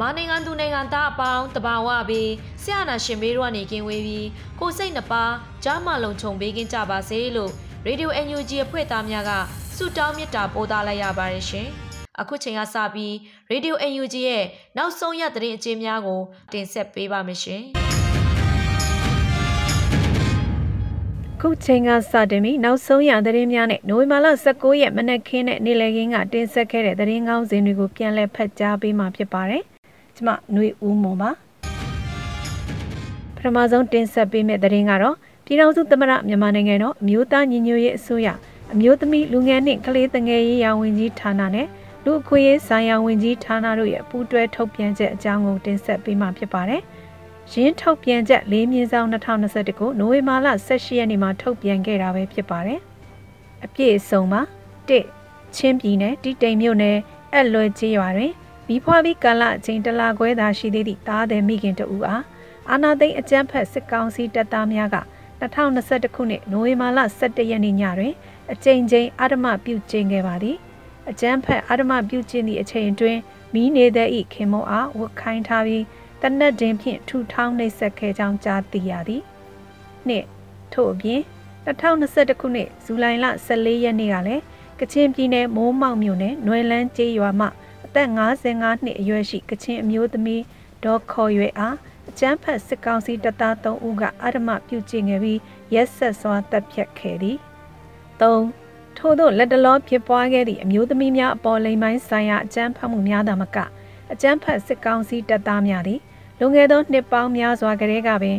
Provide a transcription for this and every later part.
မြန်မာနိုင်ငံသူနိုင်ငံသားအပေါင်းတဘာဝပြီးဆရာနာရှင်ဘေးတို့ကနေကင်းဝေးပြီးကိုစိတ်နှပါကြားမလုံးခြုံပေးကင်းကြပါစေလို့ရေဒီယို NUG အဖွဲ့သားများကဆုတောင်းမေတ္တာပို့သလိုက်ရပါတယ်ရှင်။အခုချိန်ကစပြီးရေဒီယို NUG ရဲ့နောက်ဆုံးရသတင်းအကျဉ်းများကို တင်ဆက်ပေးပါမယ်ရှင်။ခုချိန်ကစတင်ပြီးနောက်ဆုံးရသတင်းများနဲ့နိုဝင်ဘာလ19ရက်မနက်ခင်းနဲ့နေ့လယ်ခင်းကတင်ဆက်ခဲ့တဲ့သတင်းကောင်းစင်တွေကိုပြန်လည်ဖတ်ကြားပေးမှာဖြစ်ပါတယ်။ ကျွန်မຫນွေဦးမွန်ပါ။ပထမဆုံးတင်ဆက်ပေးမယ့်သတင်းကတော့ပြည်ထောင်စုသမ္မတမြန်မာနိုင်ငံတော်အမျိုးသားညီညွတ်ရေးအစိုးရအမျိုးသမီးလူငယ်နှင့်ကလေးငယ်ရေးရာဝန်ကြီးဌာနနဲ့လူအခွင့်အရေးဆိုင်ရာဝန်ကြီးဌာနတို့ရဲ့ပူးတွဲထုတ်ပြန်ချက်အကြောင်းကိုတင်ဆက်ပေးမှာဖြစ်ပါတယ်။ရင်းထုတ်ပြန်ချက်၄မြင်းဆောင်2021ကိုနိုဝင်ဘာလ18ရက်နေ့မှာထုတ်ပြန်ခဲ့တာပဲဖြစ်ပါတယ်။အပြည့်အစုံမှာ၁ချင်းပြည်နယ်တိတိမ်မြို့နယ်အက်လွယ်ကျေးရွာတွင် မိဖွားပြီးကာလအချိန်တလခွဲသာရှိသေးသည့်သားသည်မိခင်တဦးအားအာနာသိန်းအကြမ်းဖက်စစ်ကောင်စီတပ်သားများက2021ခုနှစ်နိုဝင်ဘာလ17ရက်နေ့ညတွင်အကြိမ်ကြိမ်အာဓမပြုကျင်းခဲ့ပါသည်အကြမ်းဖက်အာဓမပြုကျင်းသည့်အချိန်အတွင်းမိနေတဲ့ဤခင်မအားဝတ်ခိုင်းထားပြီးတနက်တင်ဖြင့်ထူထောင်းနှိပ်စက်ခဲ့ကြောင်းကြားသိရသည်။နှစ်ထို့အပြင်2021ခုနှစ်ဇူလိုင်လ14ရက်နေ့ကလည်းကချင်ပြည်နယ်မိုးမောက်မြို့နယ်နွယ်လန်းကျေးရွာမှအ သက်55နှစ်အရွယ်ရှိကချင်အမျိုးသမီးဒေါ်ခေါ်ရွယ်အားအကျန်းဖတ်စစ်ကောင်စီတပ်သား3ဦးကအဓမ္မပြုကျင့်ခဲ့ပြီးရက်ဆက်စွာတပ်ဖြတ်ခဲ့သည်။3ထို့သောလက်တလောဖြစ်ပွားခဲ့သည့်အမျိုးသမီးများအပေါ်လိမ်ပိုင်းဆိုင်ရာအကြမ်းဖက်မှုများသာမကအကြမ်းဖက်စစ်ကောင်စီတပ်သားများသည်လွန်ခဲ့သောနှစ်ပေါင်းများစွာကတည်းကပင်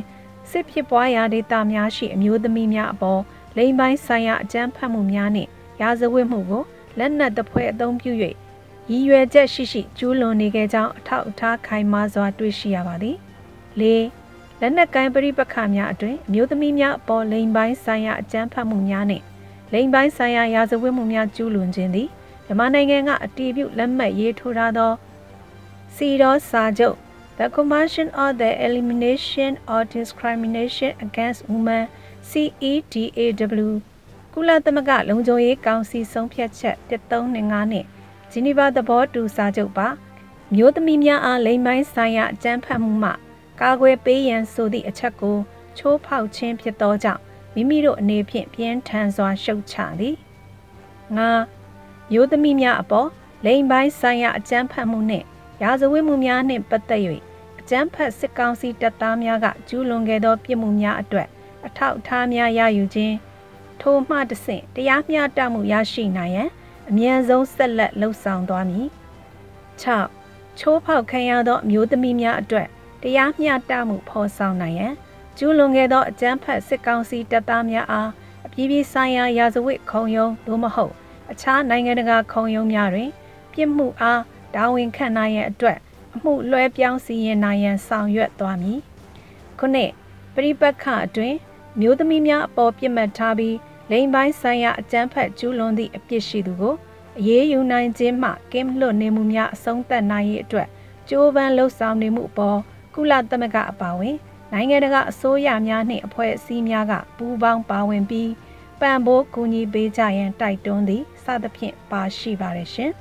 စစ်ဖြစ်ပွားရာဒေသများရှိအမျိုးသမီးများအပေါ်လိမ်ပိုင်းဆိုင်ရာအကြမ်းဖက်မှုများနှင့်ရာဇဝတ်မှုကိုလက်နက်တပွဲအသုံးပြု၍ ရည်ရွယ်ချက်ရှိရှိကျူးလွန်နေခဲ့ကြောင်းအထောက်အထားခိုင်မာစွာတွေ့ရှိရပါသည်၄လက်နက်ကိုင်းပရိပခများအတွင်အမျိုးသမီးများအပေါ်လိမ်ပိုင်းဆိုင်ရာအကြမ်းဖက်မှုများနှင့်လိမ်ပိုင်းဆိုင်ရာရာဇဝတ်မှုများကျူးလွန်ခြင်းသည်မြန်မာနိုင်ငံကအတည်ပြုလက်မှတ်ရေးထိုးထားသောစီရောစာချုပ် The Convention on the Elimination of Discrimination Against Women CEDAW ကုလသမဂ္ဂလုံခြုံရေးကောင်စီဆုံးဖြတ်ချက်1325နဲ့ ဂျီနီဗာသဘောတူစာချုပ်ပါမျိုးသမီးများအားလိမ်ပိုင်းဆိုင်ရာအကြမ်းဖက်မှုမှကာကွယ်ပေးရန်ဆိုသည့်အချက်ကိုချိုးဖောက်ခြင်းဖြစ်သောကြောင့်မိမိတို့အနေဖြင့်ပြင်းထန်စွာရှုတ်ချသည်ငါမျိုးသမီးများအပေါ်လိမ်ပိုင်းဆိုင်ရာအကြမ်းဖက်မှုနှင့်ရာဇဝတ်မှုများနှင့်ပတ်သက်၍အကြမ်းဖက်စစ်ကောင်စီတပ်သားများကကျူးလွန်ခဲ့သောပြစ်မှုများအတွက်အထောက်အထားများရယူခြင်းထိုမှတဆင့်တရားမျှတမှုရရှိနိုင်ရန် အမြန်ဆုံးဆက်လက်လှုပ်ဆောင်သွားမည်6ချိုးဖောက်ခံရသောအမျိုးသမီးများအတွက်တရားမျှတမှုဖော်ဆောင်နိုင်ရန်ကျူးလွန်ခဲ့သောအကြမ်းဖက်စစ်ကောင်စီတပ်သားများအားအပြည်ပြည်ဆိုင်ရာရာဇဝတ်ခုံရုံးသို့မဟုတ် အခြားနိုင်ငံတကာခုံရုံးများတွင် ပြစ်မှုအားတာဝန်ခံနိုင်ရန်အတွက်အမှုလွှဲပြောင်းစီရင်နိုင်ရန်ဆောင်ရွက်သွားမည်ခုနှစ်ပရိပတ်ခအတွင်မျိုးသမီးများအပေါ်ပြစ်မှတ်ထားပြီး လိင်ပိုင်းဆိုင်ရာအကြမ်းဖက်ကျူးလွန်သည့်အပြစ်ရှိသူကိုအရေးယူနိုင်ခြင်းမှကင်းလွတ်နေမှုများအဆုံးသတ်နိုင်ရေးအတွက်ကြိုးပမ်းလှုပ်ဆောင်နေမှုအပေါ်ကုလသမဂ္ဂအပါအဝင်နိုင်ငံတကာအစိုးရများနှင့်အဖွဲ့အစည်းများကပူးပေါင်းပါဝင်ပြီးပံ့ပိုးကူညီပေးကြရန်တိုက်တွန်းသည်စသဖြင့်ပါရှိပါတယ်ရှင်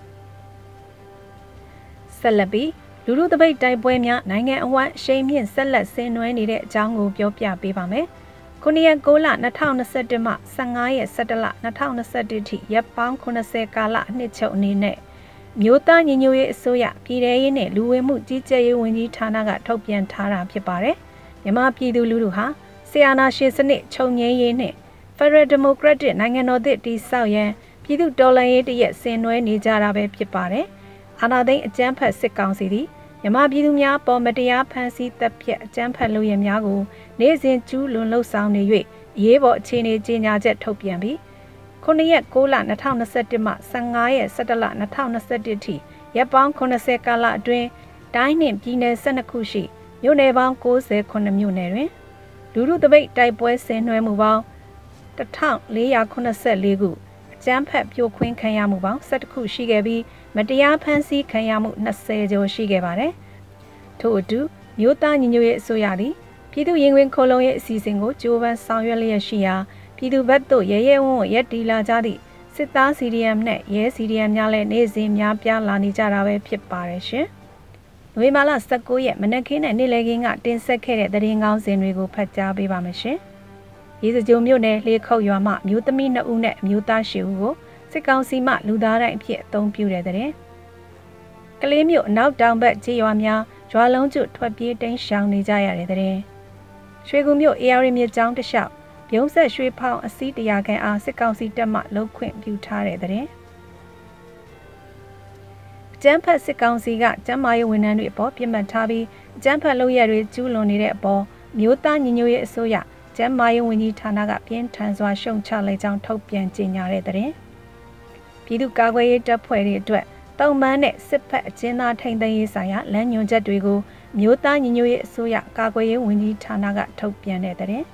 ဆက်လက်ပြီးလူလူတပိတ်တိုက်ပွဲများနိုင်ငံအဝန်းရှိန်မြင့်ဆက်လက်ဆင်နွှဲနေတဲ့အကြောင်းကိုပြောပြပေးပါမယ်။ပ 9ရက်6လ2021မှ15ရက်17လ2021ထိရက်ပေါင်း80ကာလအနှစ်ချုပ်အနေနဲ့မျိုးသားညီညွတ်ရေးအစိုးရပြည်ထရေးနဲ့လူဝင်မှုကြီးကြပ်ရေးဝန်ကြီးဌာနကထုတ်ပြန်ထားတာဖြစ်ပါတယ်။မြန်မာပြည်သူလူထုဟာဆီယာနာရှင်စနစ်ချုပ်ငြိမ်းရေးနဲ့ Federal Democratic နိုင်ငံတော်သစ်တည်ဆောက်ရန်ပြည်သူတော်လှန်ရေးတရက်ဆင်နွှဲနေကြတာပဲဖြစ်ပါတယ်။အာဏာသိမ်းအကြမ်းဖက်စစ်ကောင်စီသည်မြမပြည်သူများပေါ်မတရားဖမ်းဆီးတပ်ဖြတ်အကြမ်းဖက်လုပ်ရများကို နေ့စဉ်ကျူးလွန်လှုပ်ဆောင်နေ၍အရေးပေါ်အခြေအနေကြေညာချက်ထုတ်ပြန်ပြီး9ရက်6လ2021မှ15ရက်17လ2021ထိရက်ပေါင်း80ကာလအတွင်းတိုင်းနှင့်ပြည်နယ်12ခုရှိမြို့နယ်ပေါင်း68မြို့နယ်တွင်လူမှုတပိတ်တိုက်ပွဲဆင်နွှဲမှုပေါင်း1484ခုအကြမ်းဖက်ပြိုခွင်းခံရမှုပေါင်း17ခုရှိခဲ့ပြီးမတရားဖမ်းဆီးခံရမှု20ကျော်ရှိခဲ့ပါတယ်။ထို့အတူမြို့သားညီညွတ်ရေးအစိုးရသည် ပြည်သူရင်ခွင်ခုံလုံးရဲ့အစီအစဉ်ကိုကြိုးပမ်းဆောင်ရွက်လျက်ရှိရာပြည်သူဘက်သို့ရဲရဲဝံ့ဝံ့ရက်တီလာကြသည့်စစ်သား CDM နဲ့ရဲ CDM များလည်းနေ့စဉ်များပြားလာနေကြတာပဲဖြစ်ပါတယ်ရှင်။နိုဝင်ဘာလ19ရက်မနက်ခင်းနဲ့နေ့လယ်ခင်းကတင်ဆက်ခဲ့တဲ့သတင်းကောင်းစင်တွေကိုဖတ်ကြားပေးပါမယ်ရှင်။ရေစကြိုမြို့နယ်လေးခုတ်ရွာမှမြို့သမီး2ဦးနဲ့မြို့သား10ဦးကိုစစ်ကောင်စီမှလူသားတိုင်းအဖြစ်အသုံးပြုတဲ့တဲ့။ကလေးမြို့အနောက်တောင်ဘက်ခြေရွာများရွာလုံးကျွတ်ထွက်ပြေးတိမ်းရှောင်နေကြရတဲ့တဲ့။ ရွှေကူမြို့ AR မြစ်ကြောင်းတစ်လျှောက်ပြုံးဆက်ရွှေဖောင်အစည်းတရာခန့်အားစစ်ကောင်စီတပ်မှလှုပ်ခွင့်ပြုထားတဲ့တဲ့။ကျန်းဖတ်စစ်ကောင်စီကကျန်းမာရေးဝန်ထမ်းတွေအပေါ်ပြစ်မှတ်ထားပြီးကျန်းဖတ်လုပ်ရတွေကျူးလွန်နေတဲ့အပေါ်မျိုးသားညီညွတ်ရေးအစိုးရကျန်းမာရေးဝန်ကြီးဌာနကပြင်းထန်စွာရှုံချလိုက်ကြောင်းထုတ်ပြန်ကြေညာတဲ့တဲ့။ပြည်သူ့ကာကွယ်ရေးတပ်ဖွဲ့တွေအတွက်တုံ့ပန်းတဲ့စစ်ဖက်အကျဉ်းသားထိန်းသိမ်းရေးဆိုင်ရာလမ်းညွှန်ချက်တွေကို မျိုးသားညီညွတ်ရေးအစိုးရကာကွယ်ရေးဝန်ကြီးဌာနကထုတ်ပြန်တဲ့တဲ့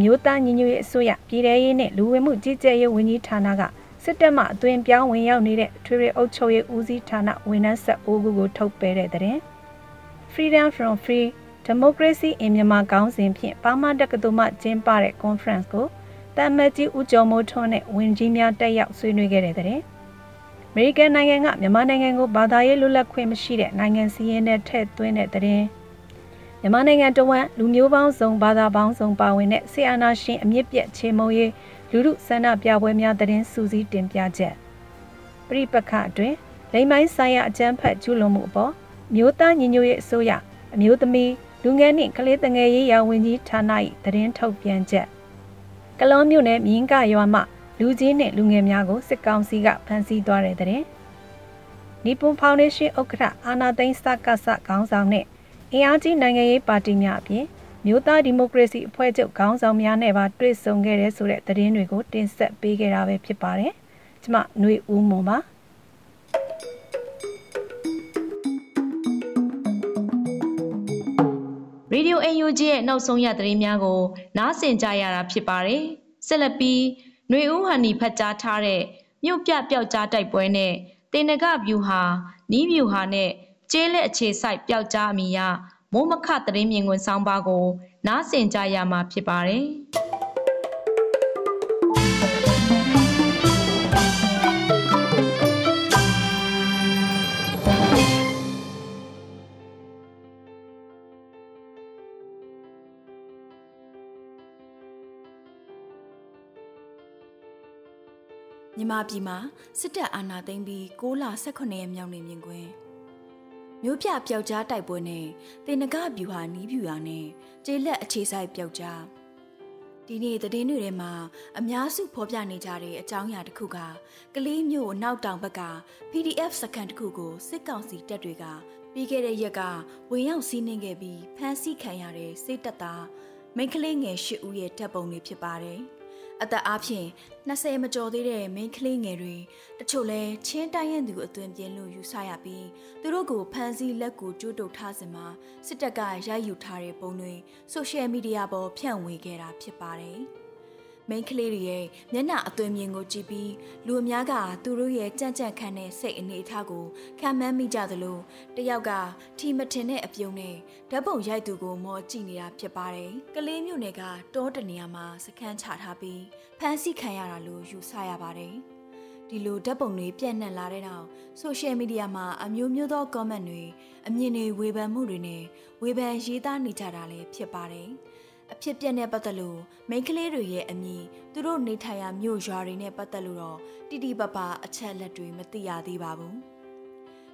မျိုးသားညီညွတ်ရေးအစိုးရပြည်ထရေးနဲ့လူဝင်မှုကြီးကြပ်ရေးဝန်ကြီးဌာနကစစ်တပ်မှအသွင်ပြောင်းဝင်ရောက်နေတဲ့ထွေထွေအုပ်ချုပ်ရေးဦးစီးဌာနဝန်ထမ်းဆက်အိုးခုကိုထုတ်ပယ်တဲ့တဲ့ Freedom from Free Democracy in Myanmar ခေါင်းစဉ်ဖြင့်ပါမတက္ကသိုလ်မှကျင်းပတဲ့ conference ကိုတမ်မတ်ကြီးဦးကျော်မိုးထွန်းနဲ့ဝန်ကြီးများတက်ရောက်ဆွေးနွေးခဲ့တဲ့တဲ့။ အမေရိကန်နိုင်ငံကမြန်မာနိုင်ငံကိုဘာသာရေးလွတ်လပ်ခွင့်မရှိတဲ့နိုင်ငံစီးရင်နဲ့ထည့်သွင်းတဲ့တဲ့။မြန်မာနိုင်ငံတဝန်းလူမျိုးပေါင်းစုံဘာသာပေါင်းစုံပါဝင်တဲ့ဆီအာနာရှင်အမြင့်ပြတ်ချေမုံရေးလူမှုဆန္ဒပြပွဲများတဲ့စူးစီးတင်ပြချက်။ပြိပခအတွင်လိမ်မိုင်းဆိုင်ရာအကြမ်းဖက်ကျူးလွန်မှုအပေါ်မျိုးသားညီညွတ်ရေးအစိုးရအမျိုးသမီးလူငယ်နှင့်ကလေးတငယ်ရေးရာဝန်ကြီးဌာန၏သတင်းထုတ်ပြန်ချက်ကလောမြို့နယ်မြင်းကရွာမှ လူကြီးနဲ့လူငယ်များကိုစစ်ကောင်စီကဖမ်းဆီးသွားတဲ့တဲ့။နီပွန်ဖောင်ဒေးရှင်းဥက္ကဋ္ဌအာနာသိန်းစကဆခေါင်းဆောင်နဲ့အင်အားကြီးနိုင်ငံရေးပါတီများအပြင်မြို့သားဒီမိုကရေစီအဖွဲ့ချုပ်ခေါင်းဆောင်များနဲ့ပါတွေ့ဆုံခဲ့တဲ့ဆိုတဲ့သတင်းတွေကိုတင်ဆက်ပေးခဲ့တာပဲဖြစ်ပါတယ်။ကျွန်မຫນွေဦးမွန်ပါ။ရေဒီယို UNG ရဲ့နောက်ဆုံးရသတင်းများကို နားဆင်ကြရတာဖြစ်ပါတယ်။ဆက်လက်ပြီး ຫນွေဦးဟန်နီဖတ်ကြားထားတဲ့မြို့ပြပျောက်ကြားတိုက်ပွဲနဲ့တေနကဗျူဟာနီးဗျူဟာနဲ့ကျေးလက်အခြေဆိုင်ပျောက်ကြားအမိရမိုးမခသတင်းမြင်ကွင်းဆောင်းပါးကို နားဆင်ကြရမှာဖြစ်ပါတယ်။ မြန်မာပြည်မှာစစ်တပ်အာဏာသိမ်းပြီး6လ18ရက်မြောက်နေမြင်ကွင်းမြို့ပြပျောက်ကြားတိုက်ပွဲနဲ့တေနကဗျူဟာနီးဗျူဟာနဲ့ကျေးလက်အခြေဆိုင်ပျောက်ကြားဒီနေ့သတင်းတွေထဲမှာအများစုဖော်ပြနေကြတဲ့အကြောင်းအရာတစ်ခုကကလေးမျိုးနောက်တောင်ဘက်က PDF စကန်တစ်ခုကိုစစ်ကောင်စီတပ်တွေကပြီးခဲ့တဲ့ရက်ကဝင်ရောက်စီးနှင်းခဲ့ပြီးဖမ်းဆီးခံရတဲ့စိတ်တက်သားမိန်းကလေးငယ်၈ဦးရဲ့တပ်ပုံတွေဖြစ်ပါတယ်။ အသက်အားဖြင့်20မကျော်သေးတဲ့မိန်းကလေးငယ်တွေတချို့လဲချင်းတိုင်းရင်သူအသွင်ပြင်းလို့ယူဆရပြီးသူတို့ကိုဖမ်းဆီးလက်ကိုကျိုးတုပ်ထားစင်မှာစစ်တပ်ကရိုက်ယူထားတဲ့ပုံတွေဆိုရှယ်မီဒီယာပေါ်ဖြန့်ဝေခဲ့တာဖြစ်ပါတယ်။ မိန်းကလေးတွေရဲ့မျက်နှာအသွင်မြင်ကိုကြည့်ပြီးလူအများကသူတို့ရဲ့ကြံ့ကြံ့ခံတဲ့စိတ်အနေအထားကိုခံမှန်းမိကြသလိုတယောက်ကထီမထင်တဲ့အပြုံးနဲ့ဓာတ်ပုံရိုက်သူကိုမော်ကြည့်နေတာဖြစ်ပါတယ်။ကလေးမျိုးနယ်ကတောတနေရာမှာစခန်းချထားပြီးဖမ်းဆီးခံရတာလို့ယူဆရပါတယ်။ဒီလိုဓာတ်ပုံတွေပြန့်နှံ့လာတဲ့နောက်ဆိုရှယ်မီဒီယာမှာအမျိုးမျိုးသော comment တွေအမြင်တွေဝေဖန်မှုတွေနဲ့ဝေဖန်ရေးသားနေကြတာလည်းဖြစ်ပါတယ်။ အဖြစ်ပြက်နဲ့ပတ်သက်လို့မိန်းကလေးတွေရဲ့အမည်သူတို့နေထိုင်ရာမြို့ရွာတွေနဲ့ပတ်သက်လို့တော့တိတိပပအချက်လက်တွေမသိရသေးပါဘူး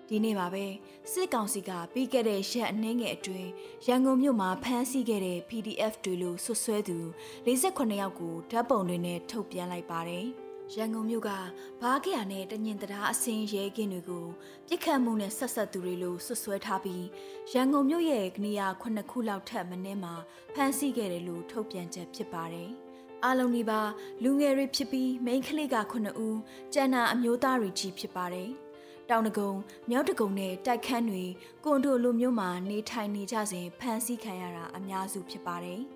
ဒီနေ့ပါပဲစစ်ကောင်စီကပြီးခဲ့တဲ့ရက်အနှင်းငယ်အတွင်းရန်ကုန်မြို့မှာဖမ်းဆီးခဲ့တဲ့ PDF တွေလို့ဆွဆွဲသူ48ယောက်ကိုဓာတ်ပုံတွေနဲ့ထုတ်ပြန်လိုက်ပါတယ်။ ရန်ကုန်မြို့ကဘားကရနဲ့တညင်တရားအစင်းရဲကင်းတွေကိုပြစ်ခတ်မှုနဲ့ဆက်ဆက်သူတွေလို့ဆွဆွဲထားပြီးရန်ကုန်မြို့ရဲ့ကနေရာခုနှစ်ခုလောက်ထက်မနည်းမှာဖမ်းဆီးခဲ့တယ်လို့ထုတ်ပြန်ချက်ဖြစ်ပါတယ်။အားလုံးဒီပါလူငယ်တွေဖြစ်ပြီးမိန်းကလေးက9ဦးကျန်တာအမျိုးသားတွေကြီးဖြစ်ပါတယ်။တောင်တကုံမြောက်တကုံနဲ့တိုက်ခန်းတွေကွန်ဒိုလိုမျိုးမှာနေထိုင်နေကြစဉ်ဖမ်းဆီးခံရတာအများစုဖြစ်ပါတယ်။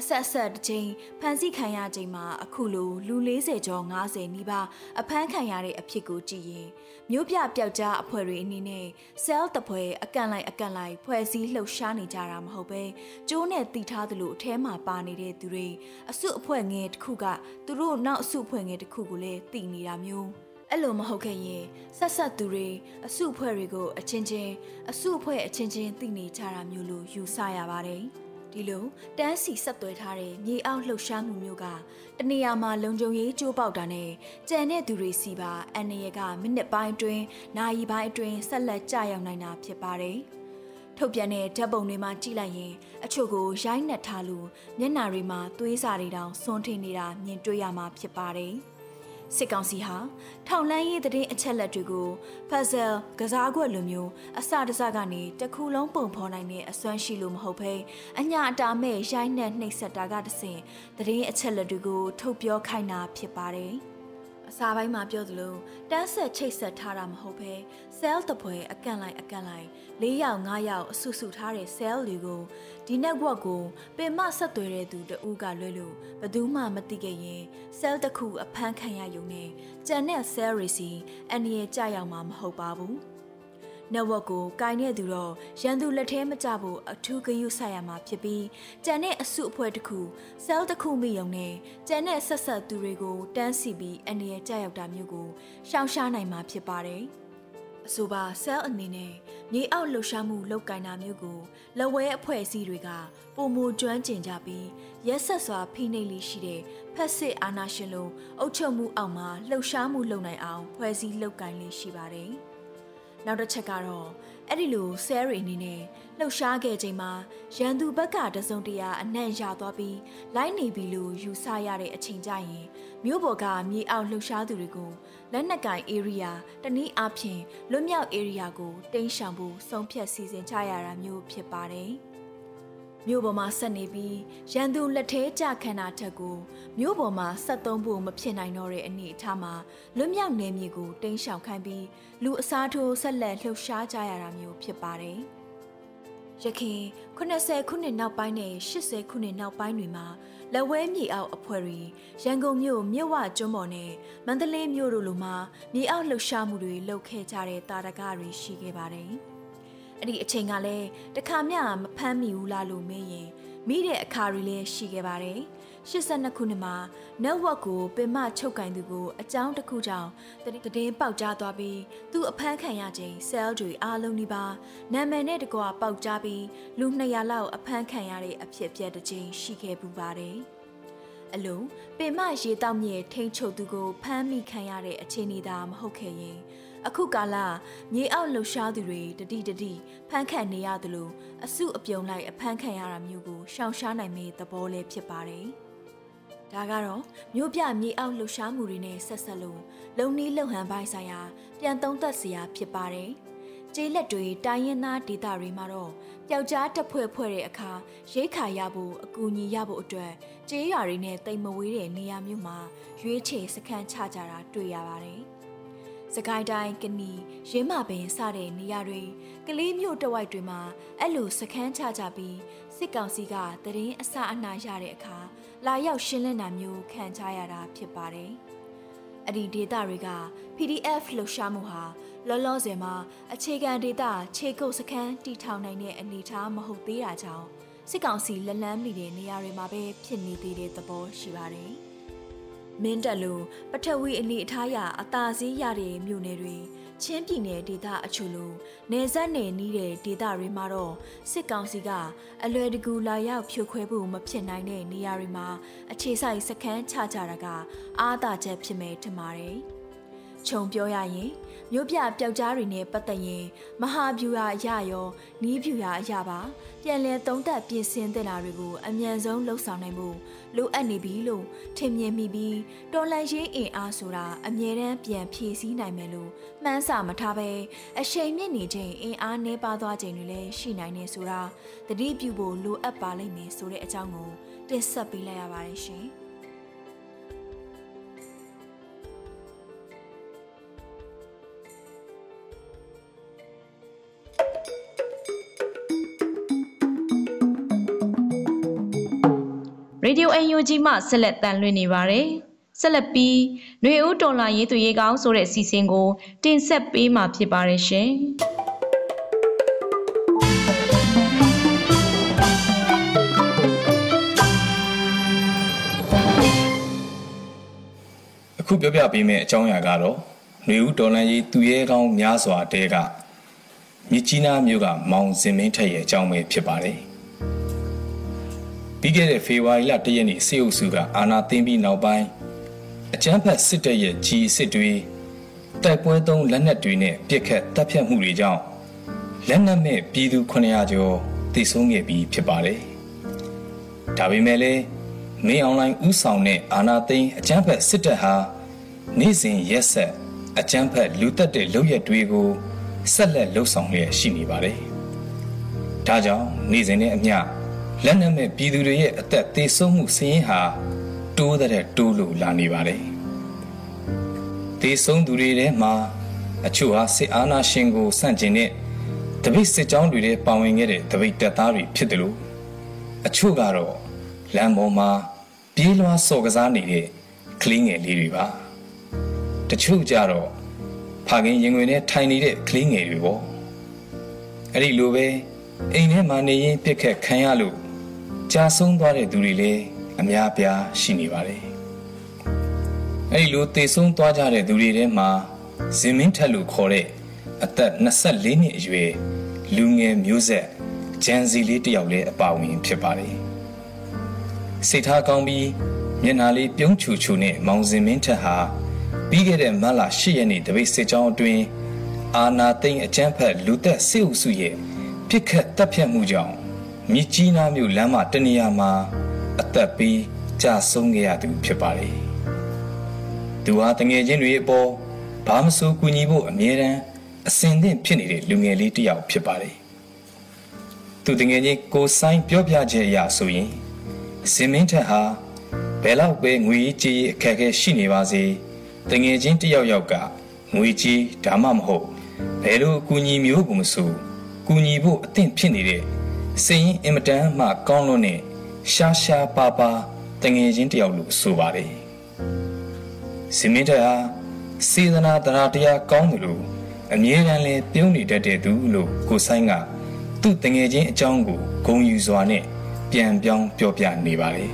အဆက်အဆက်တစ်ချိန်ဖမ်းဆီးခံရချိန်မှာအခုလိုလူ40ကျော်90နီးပါးအဖမ်းခံရတဲ့အဖြစ်ကိုကြည့်ရင်မြို့ပြပျောက်ကြားအဖွဲ့တွေအနေနဲ့ cell တပွဲအကန်လိုက်အကန်လိုက်ဖွဲ့စည်းလှုပ်ရှားနေကြတာမဟုတ်ပဲကျိုးနဲ့တီထားသလိုအထဲမှာပါနေတဲ့သူတွေအစုအဖွဲ့ငယ်တစ်ခုကသူတို့နောက်အစုအဖွဲ့ငယ်တစ်ခုကိုလည်းတည်နေတာမျိုးအဲ့လိုမဟုတ်ခဲ့ရင်ဆက်ဆက်သူတွေအစုအဖွဲ့တွေကိုအချင်းချင်းအစုအဖွဲ့အချင်းချင်းသိနေကြတာမျိုးလို့ယူဆရပါတယ်။ ဒီလိုတန်းစီဆက်သွဲထားတဲ့မြေအောက်လှုပ်ရှားမှုမျိုးကတနေရာမှာလုံခြုံရေးကြိုးပေါက်တာနဲ့ကြံတဲ့သူတွေစီပါအန်နရကမိနစ်ပိုင်းအတွင်းနာရီပိုင်းအတွင်းဆက်လက်ကြာရောက်နိုင်တာဖြစ်ပါတယ်။ထုတ်ပြန်တဲ့ဓာတ်ပုံတွေမှာကြည့်လိုက်ရင်အချို့ကိုရိုက်နှက်ထားလို့မျက်နှာတွေမှာသွေးစာတွေတောင်စွန်းထင်းနေတာမြင်တွေ့ရမှာဖြစ်ပါတယ်။ စစ်ကောင်စီဟာထောင်လန်းရေးသတင်းအချက်လက်တွေကို puzzle ကစားကွက်လိုမျိုးအစတစကနေတခုလုံးပုံဖော်နိုင်တဲ့အစွမ်းရှိလို့မဟုတ်ဘဲအညာအတာမဲ့ရိုင်းနဲ့နှိပ်စက်တာကတဆင့်သတင်းအချက်လက်တွေကိုထုတ်ပြောခိုင်းတာဖြစ်ပါတယ်။ အစာပိုင်းမှာပြောသလိုတန်းဆက်ချိတ်ဆက်ထားတာမဟုတ်ဘဲ cell တပွဲအကန့်လိုက်အကန့်လိုက်၄ယောက်၅ယောက်အဆုစုထားတဲ့ cell တွေကိုဒီ network ကိုပင်မဆက်သွယ်တဲ့သူတဦးကလွဲလို့ဘယ်သူမှမသိခဲ့ရင် cell တစ်ခုအဖမ်းခံရရုံနဲ့ကြံတဲ့ cell တွေစီအန်ရီကြရောက်မှာမဟုတ်ပါဘူး။ network ကိုကိုင်တဲ့သူတော့ရန်သူလက်ထဲမကျဖို့အထူးဂရုစိုက်ရမှာဖြစ်ပြီးကြံတဲ့အစုအဖွဲ့တစ်ခု cell တစ်ခုမိယုံနဲ့ကြံတဲ့ဆက်ဆက်သူတွေကိုတန်းစီပြီးအနေရကြရောက်တာမျိုးကိုရှောင်ရှားနိုင်မှာဖြစ်ပါတယ်အဆိုပါ cell အနေနဲ့မြေအောက်လှုပ်ရှားမှုလောက်ကင်တာမျိုးကိုလက်ဝဲအဖွဲ့အစည်းတွေကပုံမူကျွမ်းကျင်ကြပြီးရက်ဆက်စွာဖိနှိပ်လိရှိတဲ့ဖက်စစ်အာဏာရှင်လိုအုပ်ချုပ်မှုအောက်မှာလှုပ်ရှားမှုလုပ်နိုင်အောင်ဖွဲ့စည်းလောက်ကင်လေးရှိပါတယ်။ နောက်တစ်ချက်ကတော့အဲ့ဒီလိုဆဲရီအနေနဲ့လှုပ်ရှားခဲ့ချိန်မှာရန်သူဘက်ကတစုံတရာအနှံ့ရသွားပြီးလိုက်နေပြီလို့ယူဆရတဲ့အချိန်ကြရင်မြို့ပေါ်ကမြေအောက်လှုပ်ရှားသူတွေကိုလက်နက်ကင် area တနည်းအားဖြင့်လွတ်မြောက် area ကိုတင်းရှောင်ဖို့ဆုံးဖြတ်စီစဉ်ကြရတာမျိုးဖြစ်ပါတယ်။မြို့ပေါ်မှာဆက်နေပြီးရန်သူလက်ထဲကြခံတာထက်ကိုမြို့ပေါ်မှာဆက်သုံးဖို့မဖြစ်နိုင်တော့တဲ့အနေအထားမှာလွတ်မြောက်နေမြေကိုတင်းရှောင်ခိုင်းပြီး လူအစားထိုးဆက်လက်လှုပ်ရှားကြရတာမျိုးဖြစ်ပါတယ်။ရခင်80ခုနှစ်နောက်ပိုင်းနဲ့80ခုနှစ်နောက်ပိုင်းတွေမှာလက်ဝဲမြေအောက်အဖွဲ့တွေရန်ကုန်မြို့မြဝကျွန်းပေါ်နဲ့မန္တလေးမြို့တို့လိုမှာမြေအောက်လှုပ်ရှားမှုတွေလုပ်ခဲ့ကြတဲ့တာရကတွေရှိခဲ့ပါတယ်။အဲ့ဒီအချိန်ကလည်းတခါမျှမဖမ်းမိဘူးလားလို့မေးရင်မိတဲ့အခါတွေလည်းရှိခဲ့ပါတယ် 82ခုနှစ်မှာ network ကိုပင်မချုပ်ကင်သူကိုအကြောင်းတစ်ခုကြောင့်တည်င်းပေါက်ကြားသွားပြီးသူအဖမ်းခံရချိန် cell တွေအားလုံးဒီပါနာမည်နဲ့တကွာပေါက်ကြားပြီးလူ200လောက်အဖမ်းခံရတဲ့အဖြစ်အပျက်တစ်ချိန်ရှိခဲ့ပူပါတယ်အလုံးပင်မရေတောက်မြေထိန်ချုပ်သူကိုဖမ်းမိခံရတဲ့အခြေအနေသာမဟုတ်ခဲ့ရင်အခုကာလမြေအောက်လှူရှားသူတွေတတိတတိဖမ်းခံနေရသလိုအစုအပြုံလိုက်အဖမ်းခံရတာမျိုးကိုရှောင်ရှားနိုင်မယ့်သဘောလေးဖြစ်ပါတယ်။ ဒါကတော့မြို့ပြမြေအောက်လှူရှားမှုတွေနဲ့ဆက်ဆက်လို့လုံနီးလုံဟန်ပိုင်းဆိုင်ရာ ပြန်သုံးသပ်စရာဖြစ်ပါတယ်။ကျေးလက်တွေတိုင်းရင်းသားဒေသတွေမှာတော့ပျောက်ကြားတက်ဖွဲ့ဖွဲ့တဲ့အခါရိတ်ခါရဖို့အကူအညီရဖို့အတွက်ကျေးရွာတွေနဲ့တိမ်မဝေးတဲ့နေရာမျိုးမှာရွေးချယ်စခန်းချကြတာတွေ့ရပါတယ်။စကိုင်းတိုင်းကနီရင်းမပင်စတဲ့နေရာတွေကလေးမျိုးတဝိုက်တွေမှာအဲ့လိုစခန်းချကြပြီးစစ်ကောင်စီကတရင်အစအနာရတဲ့အခါ လာရောက်ရှင်းလင်းတာမျိုးခံကြရတာဖြစ်ပါတယ်။အဲ့ဒီဒေတာတွေက PDF လှူရှားမှုဟာလောလောဆယ်မှာအခြေခံဒေတာခြေကုပ်စခန်းတီထောင်နိုင်တဲ့အနေအထားမဟုတ်သေးတာကြောင့်စစ်ကောင်စီလက်လန်းမိတဲ့နေရာတွေမှာပဲဖြစ်နေသေးတဲ့သဘောရှိပါတယ်။ မင်းတက်လိုပထဝီအနေအထားရအသာစီးရတဲ့မြို့နယ်တွေချင်းပြည်နယ်ဒေသအချို့လိုနေဆက်နယ်နီးတဲ့ဒေသတွေမှာတော့စစ်ကောင်စီကအလွယ်တကူလာရောက်ဖြိုခွဲဖို့မဖြစ်နိုင်တဲ့နေရာတွေမှာအခြေစိုက်စခန်းချကြတာက အားသာချက်ဖြစ်မယ်ထင်ပါတယ်။ ခြုံပြောရရင်မြို့ပြပျောက်ကြားတွေနဲ့ပတ်သက်ရင်မဟာဗျူဟာအရရောနီးဗျူဟာအရပါပြန်လည်သုံးသပ်ပြင်ဆင်သင့်တာတွေကိုအမြန်ဆုံးလှုပ်ဆောင်နိုင်ဖို့လိုအပ်နေပြီလို့ထင်မြင်မိပြီးတော်လန်ရေးအင်အားဆိုတာအမြဲတမ်းပြန်ဖြည့်ဆည်းနိုင်မယ်လို့မှန်းစာမထားပဲအချိန်မြင့်နေချိန်အင်အားနှဲပါသွားချိန်တွေလည်းရှိနိုင်နေဆိုတာသတိပြုဖို့လိုအပ်ပါလိမ့်မယ်ဆိုတဲ့အကြောင်းကိုတင်ဆက်ပေးလိုက်ရပါတယ်ရှင်။ Radio UNG မှဆက်လက်တန်လွှင့်နေပါတယ်။ဆက်လက်ပြီးຫນွေဦးတော်လာရေးသူရေးကောင်းဆိုတဲ့စီစဉ်ကို တင်ဆက်ပေးမှာဖြစ်ပါတယ်ရှင်။အခုပြောပြပေးမယ့်အကြောင်းအရာကတော့ຫນွေဦးဒေါ်လန်ကြီးသူရဲကောင်းများစွာတဲကမြစ်ကြီးနားမြို့ကမောင်စင်မင်းထက်ရဲ့အကြောင်းပဲဖြစ်ပါတယ်။ ပြီးခဲ့တဲ့ဖေဖော်ဝါရီလ၁ရက်နေ့စေအုပ်စုကအာဏာသိမ်းပြီးနောက်ပိုင်းအကြမ်းဖက်စစ်တပ်ရဲ့ကြီးစစ်တွေတိုက်ပွဲသုံးလက်နက်တွေနဲ့ပြစ်ခတ်တပ်ဖြတ်မှုတွေကြောင့်လက်နက်မဲ့ပြည်သူ900ကျော်တိဆုံးခဲ့ပြီးဖြစ်ပါတယ်။ဒါပေမဲ့လည်းမင်းအွန်လိုင်းဥဆောင်တဲ့အာဏာသိမ်းအကြမ်းဖက်စစ်တပ်ဟာနေ့စဉ်ရက်ဆက်အကြမ်းဖက်လူတက်တဲ့လုပ်ရက်တွေကိုဆက်လက်လှုပ်ဆောင်လျက်ရှိနေပါတယ်။ဒါကြောင့်နေ့စဉ်နဲ့အမျှ လက်နက်မဲ့ပြည်သူတွေရဲ့အသက်သေဆုံးမှုစည်ရင်ဟာတိုးတဲ့တိုးလို့လာနေပါတယ်။သေဆုံးသူတွေထဲမှာအချို့ဟာစစ်အာဏာရှင်ကိုစန့်ကျင်တဲ့တပိတ်စစ်ကြောင်းတွေထဲပါဝင်ခဲ့တဲ့တပိတ်တပ်သားတွေဖြစ်တယ်လို့အချို့ကတော့လမ်းပေါ်မှာပြေးလွှားစော်ကစားနေတဲ့ကလေးငယ်လေးတွေပါ။တချို့ကြတော့ဖခင်ရင်ွေနဲ့ထိုင်နေတဲ့ကလေးငယ်တွေပေါ့။အဲ့ဒီလိုပဲအိမ်ထဲမှာနေရင်ပြစ်ခတ်ခံရလို့ ကြာဆုံးသွားတဲ့သူတွေလည်းအများပြားရှိနေပါတယ်။အဲဒီလိုတေဆုံးသွားကြတဲ့သူတွေထဲမှာဇင်မင်းထက်လို့ခေါ်တဲ့အသက်24နှစ်အရွယ်လူငယ်မျိုးဆက်ဂျန်စီလေးတယောက်လည်းအပါဝင် ဖြစ်ပါတယ်။စိတ်ထားကောင်းပြီးမျက်နှာလေးပြုံးချူချူနဲ့မောင်စင်မင်းထက်ဟာပြီးခဲ့တဲ့မတ်လ10ရက်နေ့တပိတ်စစ်ကြောင်းအတွင်းအာနာသိန်းအကျန်းဖက်လူသက်စစ်အုပ်စုရဲ့ပြစ်ခတ်တပ်ဖြတ်မှုကြောင့် မြစ်ကြီးနားမြို့လမ်းမတနေရာမှာအသက်ပေးကြာဆုံးခဲ့ရသူဖြစ်ပါတယ်။သူဟာတငယ်ချင်းတွေအပေါ်ဘာမဆိုကူညီဖို့အမြဲတမ်းအစဉ်သင့်ဖြစ်နေတဲ့လူငယ်လေးတစ်ယောက်ဖြစ်ပါတယ်။သူတငယ်ချင်းကိုဆိုင်ပြောပြချက်အရဆိုရင်စင်မင်းထက်ဟာဘယ်လောက်ပဲငွေကြေးအခက်အခဲရှိနေပါစေတငယ်ချင်းတစ်ယောက်ယောက်ကငွေကြေးဒါမှမဟုတ်ဘယ်လိုအကူအညီမျိုးကိုမဆိုကူညီဖို့အသင့်ဖြစ်နေတဲ့ စိတ်ရင်းအင်မတန်မှကောင်းလွန်းတဲ့ရှားရှားပါပါတငယ်ချင်းတယောက်လို့ဆိုပါတယ်။စီမင်းတဟာစေတနာတရားတရားကောင်းတယ်လို့အမြဲတမ်းလဲပြုံးနေတတ်တဲ့သူလို့ကိုဆိုင်ကသူ့တငယ်ချင်းအကြောင်းကိုဂုံယူစွာနဲ့ပြန်ပြောင်းပြောပြနေပါတယ်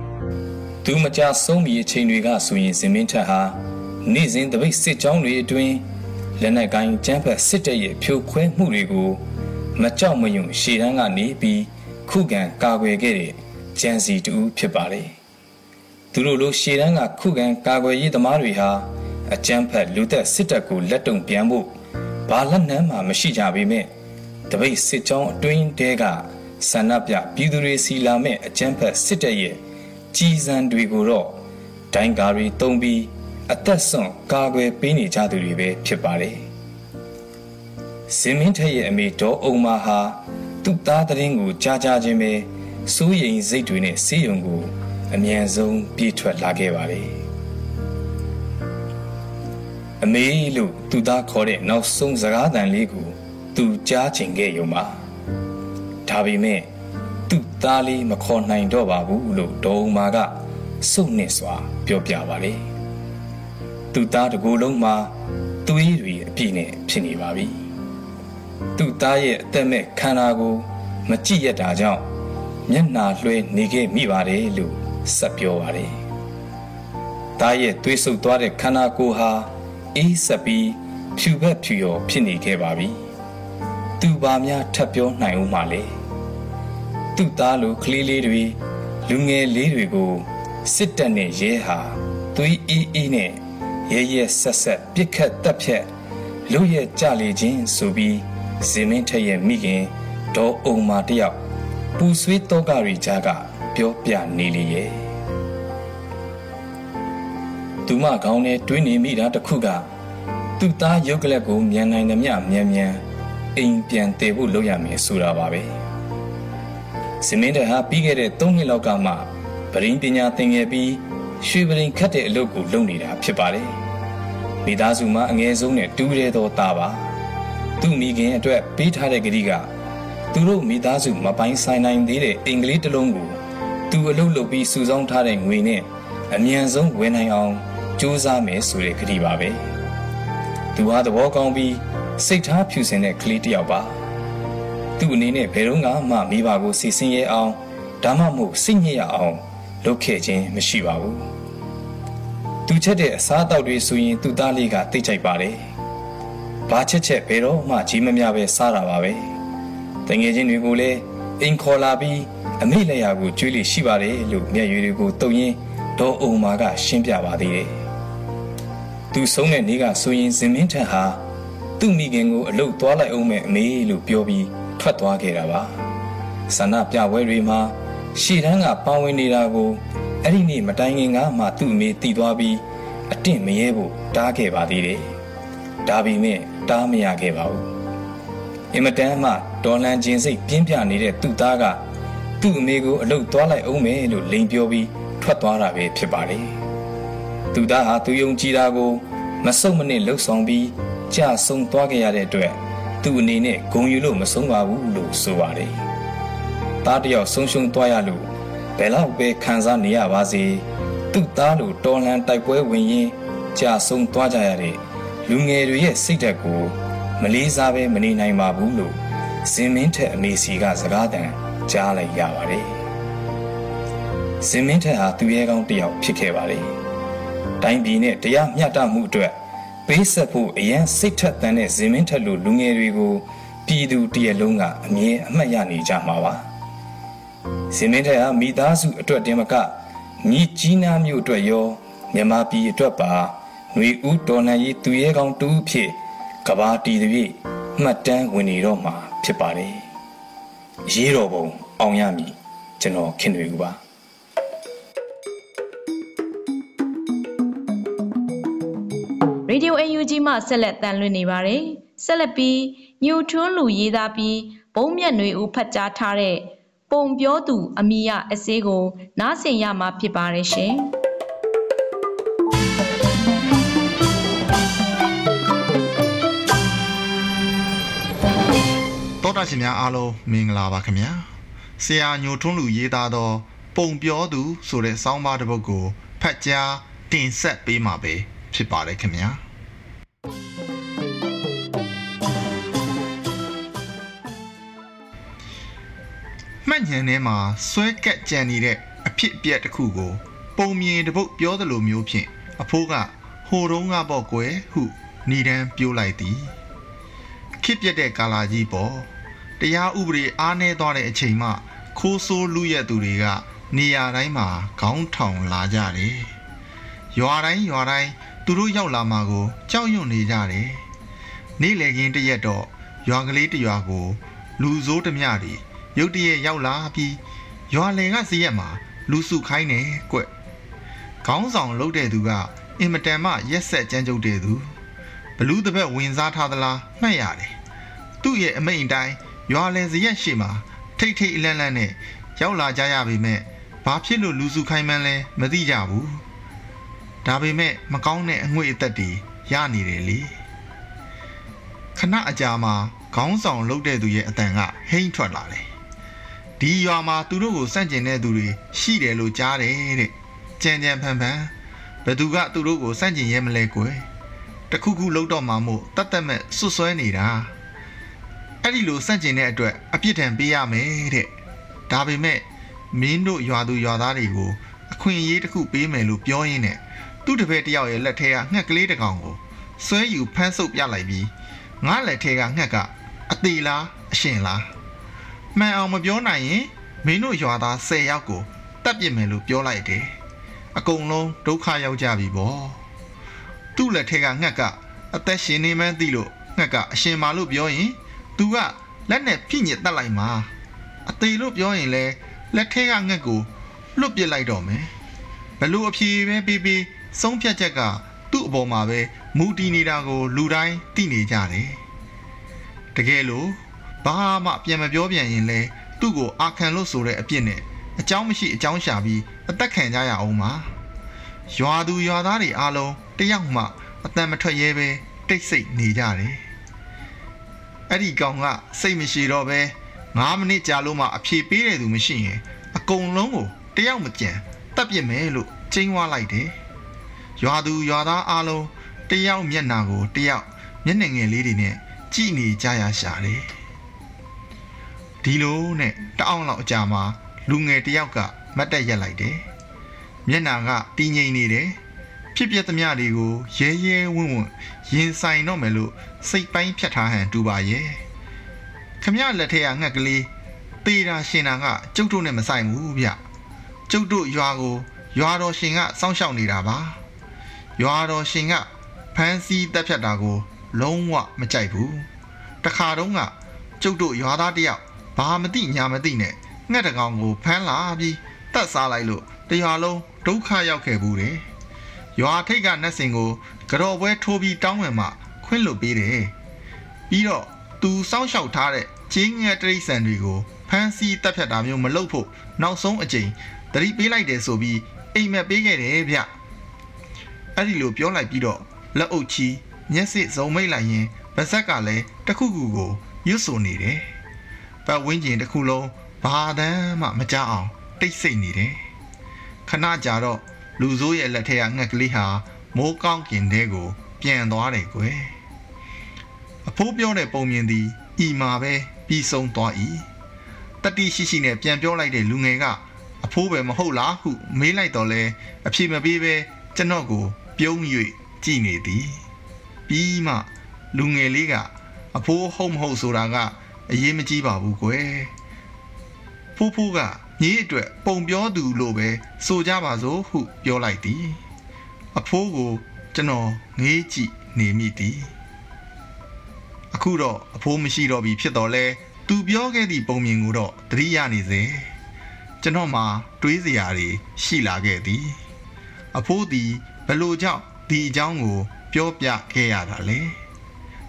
။သူမကြဆုံးမီအချိန်တွေကဆိုရင်စင်မင်းထက်ဟာနေ့စဉ်တပိတ်စစ်ကြောင်းတွေအတွင်းလက်နက်ကိုင်းကျန်းဖက်စစ်တပ်ရဲ့ဖြိုခွဲမှုတွေကို မကြောက်မရွံရှေ့တန်းကနေပြီးခုခံကာကွယ်ခဲ့တဲ့ဂျန်စီတူဖြစ်ပါတယ်။သူတို့လိုရှေ့တန်းကခုခံကာကွယ်ရေးသမားတွေဟာအကြမ်းဖက်လူသက်စစ်တပ်ကိုလက်တုံပြန်ဖို့ဘာလက်နမ်းမှမရှိကြပေမဲ့တပိတ်စစ်ကြောင်းအတွင်းတဲကဆန္ဒပြပြည်သူတွေစီလာမဲ့အကြမ်းဖက်စစ်တပ်ရဲ့ကြီးစံတွေကိုတော့ဒိုင်းကာတွေတုံးပြီးအသက်ဆုံးကာကွယ်ပေးနေကြသူတွေပဲဖြစ်ပါတယ်။ ဇင်မင်းထက်ရဲ့အမေဒေါ်အုံမာဟာသူ့သားတရင်ကိုကြားကြားချင်းပဲစိုးရိမ်စိတ်တွေနဲ့ဆေးရုံကိုအမြန်ဆုံးပြေးထွက်လာခဲ့ပါတယ်အမေလို့သူ့သားခေါ်တဲ့နောက်ဆုံးစကားသံလေးကိုသူကြားချင်ခဲ့ရုံပါဒါပေမဲ့သူ့သားလေးမခေါ်နိုင်တော့ပါဘူးလို့ဒေါ်အုံမာကစုပ်နဲ့စွာ ပြောပြပါတယ်သူ့သားတကူလုံးမှာသွေးတွေအပြည့်နဲ့ဖြစ်နေပါပြီ သူ့သားရဲ့အသက်မဲ့ခန္ဓာကို မကြည့်ရတာကြောင့်မျက်နာလွှဲနေခဲ့မိပါတယ်လို့ဆက်ပြောပါတယ်သားရဲ့သွေးဆုပ်သွားတဲ့ခန္ဓာကိုယ်ဟာအေးဆက်ပြီးဖြူဘက်ဖြူရောဖြစ်နေခဲ့ပါပြီ။သူဘာများထပ်ပြောနိုင်ဦးမှလဲ။သူ့သားလိုကလေးလေးတွေလူငယ်လေးတွေကိုစစ်တပ်နဲ့ရဲဟာသွေးအေးအေးနဲ့ရဲရဲဆက်ဆက်ပြစ်ခတ်တပ်ဖြတ်လူရဲ့ကြလေခြင်းဆိုပြီး ဇင်မင်းထက်ရဲ့မိခင်ဒေါ်အုံမာတယောက်ပူဆွေးတော့ကရီကြားကပြောပြနေလေရဲ့သူမခေါင်းထဲတွင်းနေမိတာတခုကသူ့သားရုပ်ကလပ်ကိုမြန်နိုင်သမျှမြန်မြန်အိမ်ပြန်တည်ဖို့လုပ်ရမယ်ဆိုတာပါပဲဇင်မင်းတဟာပြီးခဲ့တဲ့3နှစ်လောက်ကမှပရင်းပညာသင်ခဲ့ပြီးရွှေပရင်ခတ်တဲ့အလုပ်ကိုလုပ်နေတာဖြစ်ပါတယ်မိသားစုမှာအငယ်ဆုံးနဲ့တူးရဲသောသားပါ သူ့မိခင်အတွက်ပေးထားတဲ့ကတိကသူတို့မိသားစုမပိုင်းဆိုင်နိုင်သေးတဲ့အင်္ဂလိပ်တစ်လုံးကိုသူအလုပ်လုပ်ပြီးစုဆောင်းထားတဲ့ငွေနဲ့အမြန်ဆုံးဝယ်နိုင်အောင်စူးစမ်းမယ်ဆိုတဲ့ကတိပါပဲသူဟာသဘောကောင်းပြီးစိတ်ထားဖြူစင်တဲ့ကလေးတစ်ယောက်ပါသူ့အနေနဲ့ဘယ်တော့မှမိဘကိုစီစဉ်ရအောင်ဒါမှမဟုတ်စိတ်ညစ်ရအောင်လုပ်ခဲ့ခြင်းမရှိပါဘူးသူချက်တဲ့အစားအသောက်တွေဆိုရင်သူ့သားလေးကသိကြိုက်ပါတယ် ဘာချက်ချက်ဘယ်တော့မှကြီးမများပဲစားတာပါပဲတငယ်ချင်းတွေကိုလည်းအိမ်ခေါ်လာပြီးအမိလက်ရာကိုကျွေးလိရှိပါတယ်လို့မျက်ရည်တွေကိုတုံရင်းဒေါ်အုံမာကရှင်းပြပါသေးတယ်သူဆုံးတဲ့နေ့ကဆိုရင်ဇင်မင်းထက်ဟာသူ့မိခင်ကိုအလုတ်သွားလိုက်အောင်မဲ့အမေလို့ပြောပြီးထွက်သွားခဲ့တာပါဆန္ဒပြပွဲတွေမှာရှေ့တန်းကပါဝင်နေတာကိုအဲ့ဒီနေ့မတိုင်ခင်ကမှသူ့အမေတည်သွားပြီးအတင့်မရဲဖို့တားခဲ့ပါသေးတယ် ဒါပေမဲ့တားမရခဲ့ပါဘူးအင်မတန်မှဒေါ်လန်ချင်းစိတ်ပြင်းပြနေတဲ့သူ့သားကသူ့အမေကိုအလုတ်သွားလိုက်အောင်မယ်လို့လိန်ပြောပြီးထွက်သွားတာပဲဖြစ်ပါတယ်သူသားဟာသူယုံကြည်တာကိုမစုံမနစ်လှုပ်ဆောင်ပြီးကြာဆုံးသွားခဲ့ရတဲ့အတွက်သူ့အနေနဲ့ဂုံယူလို့မဆုံးပါဘူးလို့ဆိုပါတယ်သားတယောက်ဆုံးရှုံးသွားရလို့ဘယ်လောက်ပဲခံစားနေရပါစေသူ့သားလိုတော်လန်တိုက်ပွဲဝင်ရင်းကြာဆုံးသွားကြရတဲ့ လူငယ်တွေရဲ့စိတ်ဓာတ်ကိုမလေးစားပဲမနေနိုင်ပါဘူးလို့ဇင်မင်းထက်အမေစီကစကားတန်ကြားလိုက်ရပါတယ်ဇင်မင်းထက်ဟာသူရဲကောင်းတယောက်ဖြစ်ခဲ့ပါတယ်တိုင်းပြည်နဲ့တရားမျှတမှုအတွက်ပေးဆက်ဖို့အရန်စိတ်ထက်သန်တဲ့ဇင်မင်းထက်လိုလူငယ်တွေကိုပြည်သူတရက်လုံးကအမြဲအမှတ်ရနေကြမှာပါဇင်မင်းထက်ဟာမိသားစုအတွက်တင်မကမြစ်ကြီးနားမြို့အတွက်ရောမြန်မာပြည်အတွက်ပါ နွေဦးတော်လှန်ရေးသူရဲကောင်းတူဖြစ်ကဘာတီသည်ဖြင့်မှတ်တမ်းဝင်နေတော့မှာဖြစ်ပါတယ်။ရေးတော်ပုံအောင်ရမည်ကျွန်တော်ခင်တွေဦးပါ။ Radio UNG မှဆက်လက်တန်လွှင့်နေပါတယ်။ဆက်လက်ပြီးညူထွန်းလူရေးသားပြီးဘုံမြတ်နွေဦးဖတ်ကြားထားတဲ့ပုံပြောသူအမိယအစေးကို နားဆင်ရမှာဖြစ်ပါတယ်ရှင်။ တောတာရှင်များအားလုံးမင်္ဂလာပါခင်ဗျာဆရာညိုထွန်းလူရေးသားသော ပုံပြောသူဆိုတဲ့စောင်းပါးတစ်ပုဒ်ကိုဖတ်ကြားတင်ဆက်ပေးမှာပဲဖြစ်ပါတယ်ခင်ဗျာမှတ်ဉာဏ်ထဲမှာဆွဲကက်ကြံနေတဲ့အဖြစ်အပျက်တစ်ခုကို ပုံမြင်တစ်ပုဒ်ပြောသလိုမျိုးဖြင့်အဖိုးကဟိုတုံးကပေါ့ကွယ်ဟုဏီတန်းပြိုးလိုက်သည်ခစ်ပြက်တဲ့ကာလာကြီးပေါ့ တရားဥပဒေအားနည်းသွားတဲ့အချိန်မှ ခိုးဆိုးလူရက်သူတွေကနေရာတိုင်းမှာခေါင်းထောင်လာကြတယ်ရွာတိုင်းရွာတိုင်းသူတို့ရောက်လာမှာကိုကြောက်ရွံ့နေကြတယ်နေ့လည်ခင်းတရက်တော့ရွာကလေးတစ်ရွာကို လူဆိုးဓမြတွေရုတ်တရက်ရောက်လာပြီးရွာလယ်ကစရက်မှာလူစုခိုင်းတယ်ကွခေါင်းဆောင်လှုပ်တဲ့သူကအင်မတန်မှရက်ဆက်ကြမ်းကြုတ်တဲ့သူဘလူးတစ်ဘက်ဝင်စားထားသလားမှတ်ရတယ်သူ့ရဲ့အမိန့်တိုင်း ရွာလယ်စရက်ရှိမှာထိတ်ထိတ်အလန့်လန့်နဲ့ရောက်လာကြရပေမဲ့ဘာဖြစ်လို့လူစုခိုင်းမှန်းလဲမသိကြဘူးဒါပေမဲ့မကောင်းတဲ့အငွေ့အသက်တွေရနေတယ်လေခဏအကြာမှာခေါင်းဆောင်လှုပ်တဲ့သူရဲ့အတန်ကဟိမ့်ထွက်လာတယ်ဒီရွာမှာသူတို့ကိုစန့်ကျင်တဲ့သူတွေရှိတယ်လို့ကြားတယ်တဲ့ကြံကြံဖန်ဖန်ဘသူကသူတို့ကိုစန့်ကျင်ရဲမလဲကွယ်တခုခုလှုပ်တော့မှမို့တတ်တတ်မဲ့ဆွဆွဲနေတာ အဲ့ဒီလိုစန့်ကျင်တဲ့အတွက်အပြစ်ဒဏ်ပေးရမယ်တဲ့ဒါပေမဲ့မင်းတို့ရွာသူရွာသားတွေကိုအခွင့်အရေးတစ်ခုပေးမယ်လို့ပြောရင်းနဲ့သူသူ့တပည့်တယောက်ရဲ့လက်ထဲကငှက်ကလေးတစ်ကောင်ကိုဆွဲယူဖမ်းဆုပ်ပြလိုက်ပြီးငါလက်ထဲကငှက်ကအသေးလားအရှင်လားမှန်အောင်မပြောနိုင်ရင်မင်းတို့ရွာသား10ယောက်ကိုတတ်ပြစ်မယ်လို့ပြောလိုက်တယ်အကုန်လုံးဒုက္ခရောက်ကြပြီပေါ့သူ့လက်ထဲကငှက်ကအသက်ရှင်နေမှန်းသိလို့ငှက်ကအရှင်မာလို့ပြောရင် तू ကလက်နဲ့ပြညစ်တက်လိုက်မှာအသေးလို့ပြောရင်လဲလက်ထဲကငှက်ကိုလွတ်ပစ်လိုက်တော့မယ်ဘလို့အဖြေပဲပြီးပြီးဆုံးဖြတ်ချက်ကသူ့အပေါ်မှာပဲမူတည်နေတာကို လူတိုင်းသိနေကြတယ်တကယ်လို့ဘာမှပြန်မပြောပြန်ရင်လဲသူ့ကိုအာခံလို့ဆိုတဲ့အပြစ်နဲ့အကြောင်းမရှိအကြောင်းရှာပြီးအသက်ခံကြရအောင်ပါရွာသူရွာသားတွေအားလုံးတယောက်မှအတန်မထွက်ရဲပဲတိတ်ဆိတ်နေကြတယ် အဲ့ဒီကောင်ကစိတ်မရှိတော့ပဲ9မိနစ်ကြာလို့မှအဖြေပေးတဲ့သူမရှိရင်အကုန်လုံးကိုတယောက်မကြံတက်ပြစ်မယ်လို့ချိန်ဝါလိုက်တယ်ရွာသူရွာသားအားလုံးတယောက်မျက်နှာကိုတယောက်မျက်နှာငယ်လေးတွေနဲ့ကြည့်နေကြရရှာတယ်ဒီလိုနဲ့တအောင်လောက်အကြာမှာလူငယ်တယောက်ကမတ်တက်ရက်လိုက်တယ်မျက်နှာကတင်းငိမ့်နေတယ် ဖြစ်ပျက်သမျှတွေကိုရဲရဲဝံ့ဝံ့ရင်ဆိုင်တော့မယ်လို့စိတ်ပိုင်းဖြတ်ထားဟန်တူပါရဲ့ခမရလက်ထဲကငှက်ကလေးတေးတာရှင်တာကကျုပ်တို့နဲ့မဆိုင်ဘူးဗျကျုပ်တို့ရွာကိုရွာတော်ရှင်ကစောင့်ရှောက်နေတာပါရွာတော်ရှင်ကဖမ်းဆီးတပ်ဖြတ်တာကို လုံးဝမကြိုက်ဘူးတခါတုန်းကကျုပ်တို့ရွာသားတယောက်ဘာမသိညာမသိနဲ့ငှက်တကောင်ကိုဖမ်းလာပြီးတတ်စားလိုက်လို့တရွာလုံးဒုက္ခရောက်ခဲ့ဘူးတယ် ရွာထိတ်ကနတ်စင်ကိုကြော်ပွဲထိုးပြီးတောင်းဝင်မှခွင့်လွတ်ပေးတယ်ပြီးတော့သူစောင့်ရှောက်ထားတဲ့ချင်းငယ်တရိษံတွေကိုဖမ်းဆီးတပ်ဖြတ်တာမျိုးမလုပ်ဖို့နောက်ဆုံးအကြိမ်တတိပေးလိုက်တယ်ဆိုပြီးအိမ်မက်ပေးခဲ့တယ်ဗျအဲ့ဒီလိုပြောလိုက်ပြီးတော့လက်အုပ်ချီမျက်စိစုံမိတ်လိုက်ရင်ဗဇက်ကလည်းတခုခုကိုရွတ်ဆိုနေတယ်ပတ်ဝန်းကျင်တစ်ခုလုံးဘာတမ်းမှမကြအောင်တိတ်ဆိတ်နေတယ်ခဏကြာတော့ လူဆိုးရဲ့လက်ထက်ကငှက်ကလေးဟာမိုးကောင်းကင်တဲကို ပြန်သွားတယ်ကွယ်အဖိုးပြောတဲ့ပုံမြင်သည်ဤမှာပဲပြီးဆုံးသွား၏တတိရှိရှိနဲ့ပြန်ပြောလိုက်တဲ့လူငယ်ကအဖိုးပဲမဟုတ်လားဟုမေးလိုက်တော့လဲအဖြေမပေးပဲကျွန်တော်ကို ပြုံး၍ကြည်နေသည်ပြီးမှလူငယ်လေးကအဖိုးဟုတ်မဟုတ်ဆိုတာကအရေးမကြီးပါဘူးကွယ်ဖိုးဖိုးက ညီအတွက်ပုံပြောသူလို့ပဲဆိုကြပါစို့ဟုပြောလိုက်သည် အဖိုးကိုကျွန်တော်ငေးကြည့်နေမိသည်အခုတော့အဖိုးမရှိတော့ပြီဖြစ်တော့လဲသူပြောခဲ့သည့်ပုံမြင်ကိုတော့သတိရနေစေကျွန်တော်မှတွေးစရာတွေရှိလာခဲ့သည် အဖိုးသည်ဘလို့ကြောင့်ဒီအကြောင်းကို ပြောပြခဲ့ရတာလဲ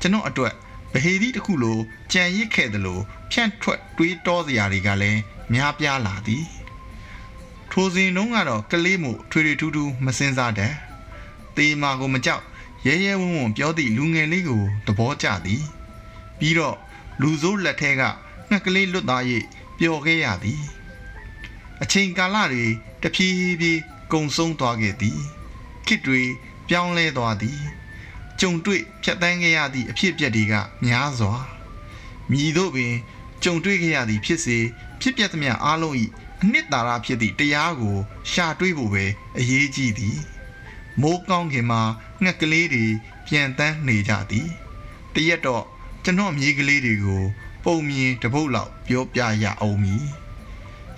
ကျွန်တော်အတွက်ဗဟေဒီတစ်ခုလိုကြံရစ်ခဲ့တယ်လို့ဖြန့်ထွက်တွေးတောစရာတွေကလည်း များပြားလာသည်ထိုစဉ်တုန်းကတော့ကလေးမှုထွေထွေထူးထူးမစင်စားတဲ့တေးမာကိုမကြောက်ရဲရဲဝံ့ဝံ့ပြောသည့်လူငယ်လေးကိုသဘောကျသည်ပြီးတော့လူစိုးလက်ထဲကငှက်ကလေးလွတ်သား၍ပျော်ခဲ့ရသည် အချိန်ကာလတွေတဖြည်းဖြည်းကုံဆုံးသွားခဲ့သည်ခေတ်တွေပြောင်းလဲသွားသည်ကြုံတွေ့ဖြတ်တန်းခဲ့ရသည့်အဖြစ်အပျက်တွေကများစွာမြည်တို့ပင်ကြုံတွေ့ခဲ့ရသည့်ဖြစ်စေ ဖြစ်ပျက်သမျှအားလုံး၏အနှစ်သာရဖြစ်သည့်တရားကို ရှာတွေးဖို့ပဲအရေးကြီးသည်မိုးကောင်းခင်မှာငှက်ကလေးတွေပြန်တန်းနေကြသည်တရက်တော့ကျွန်တော်မြေးကလေးတွေကို ပုံမြင်တပုတ်လောက်ပြောပြရအောင်မည်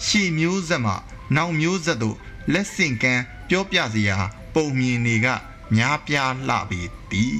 ရှေမျိုးဆက်မှနောက်မျိုးဆက်တို့လက်ဆင့်ကမ်းပြောပြစရာ ပုံမြင်တွေကများပြားလှပေသည်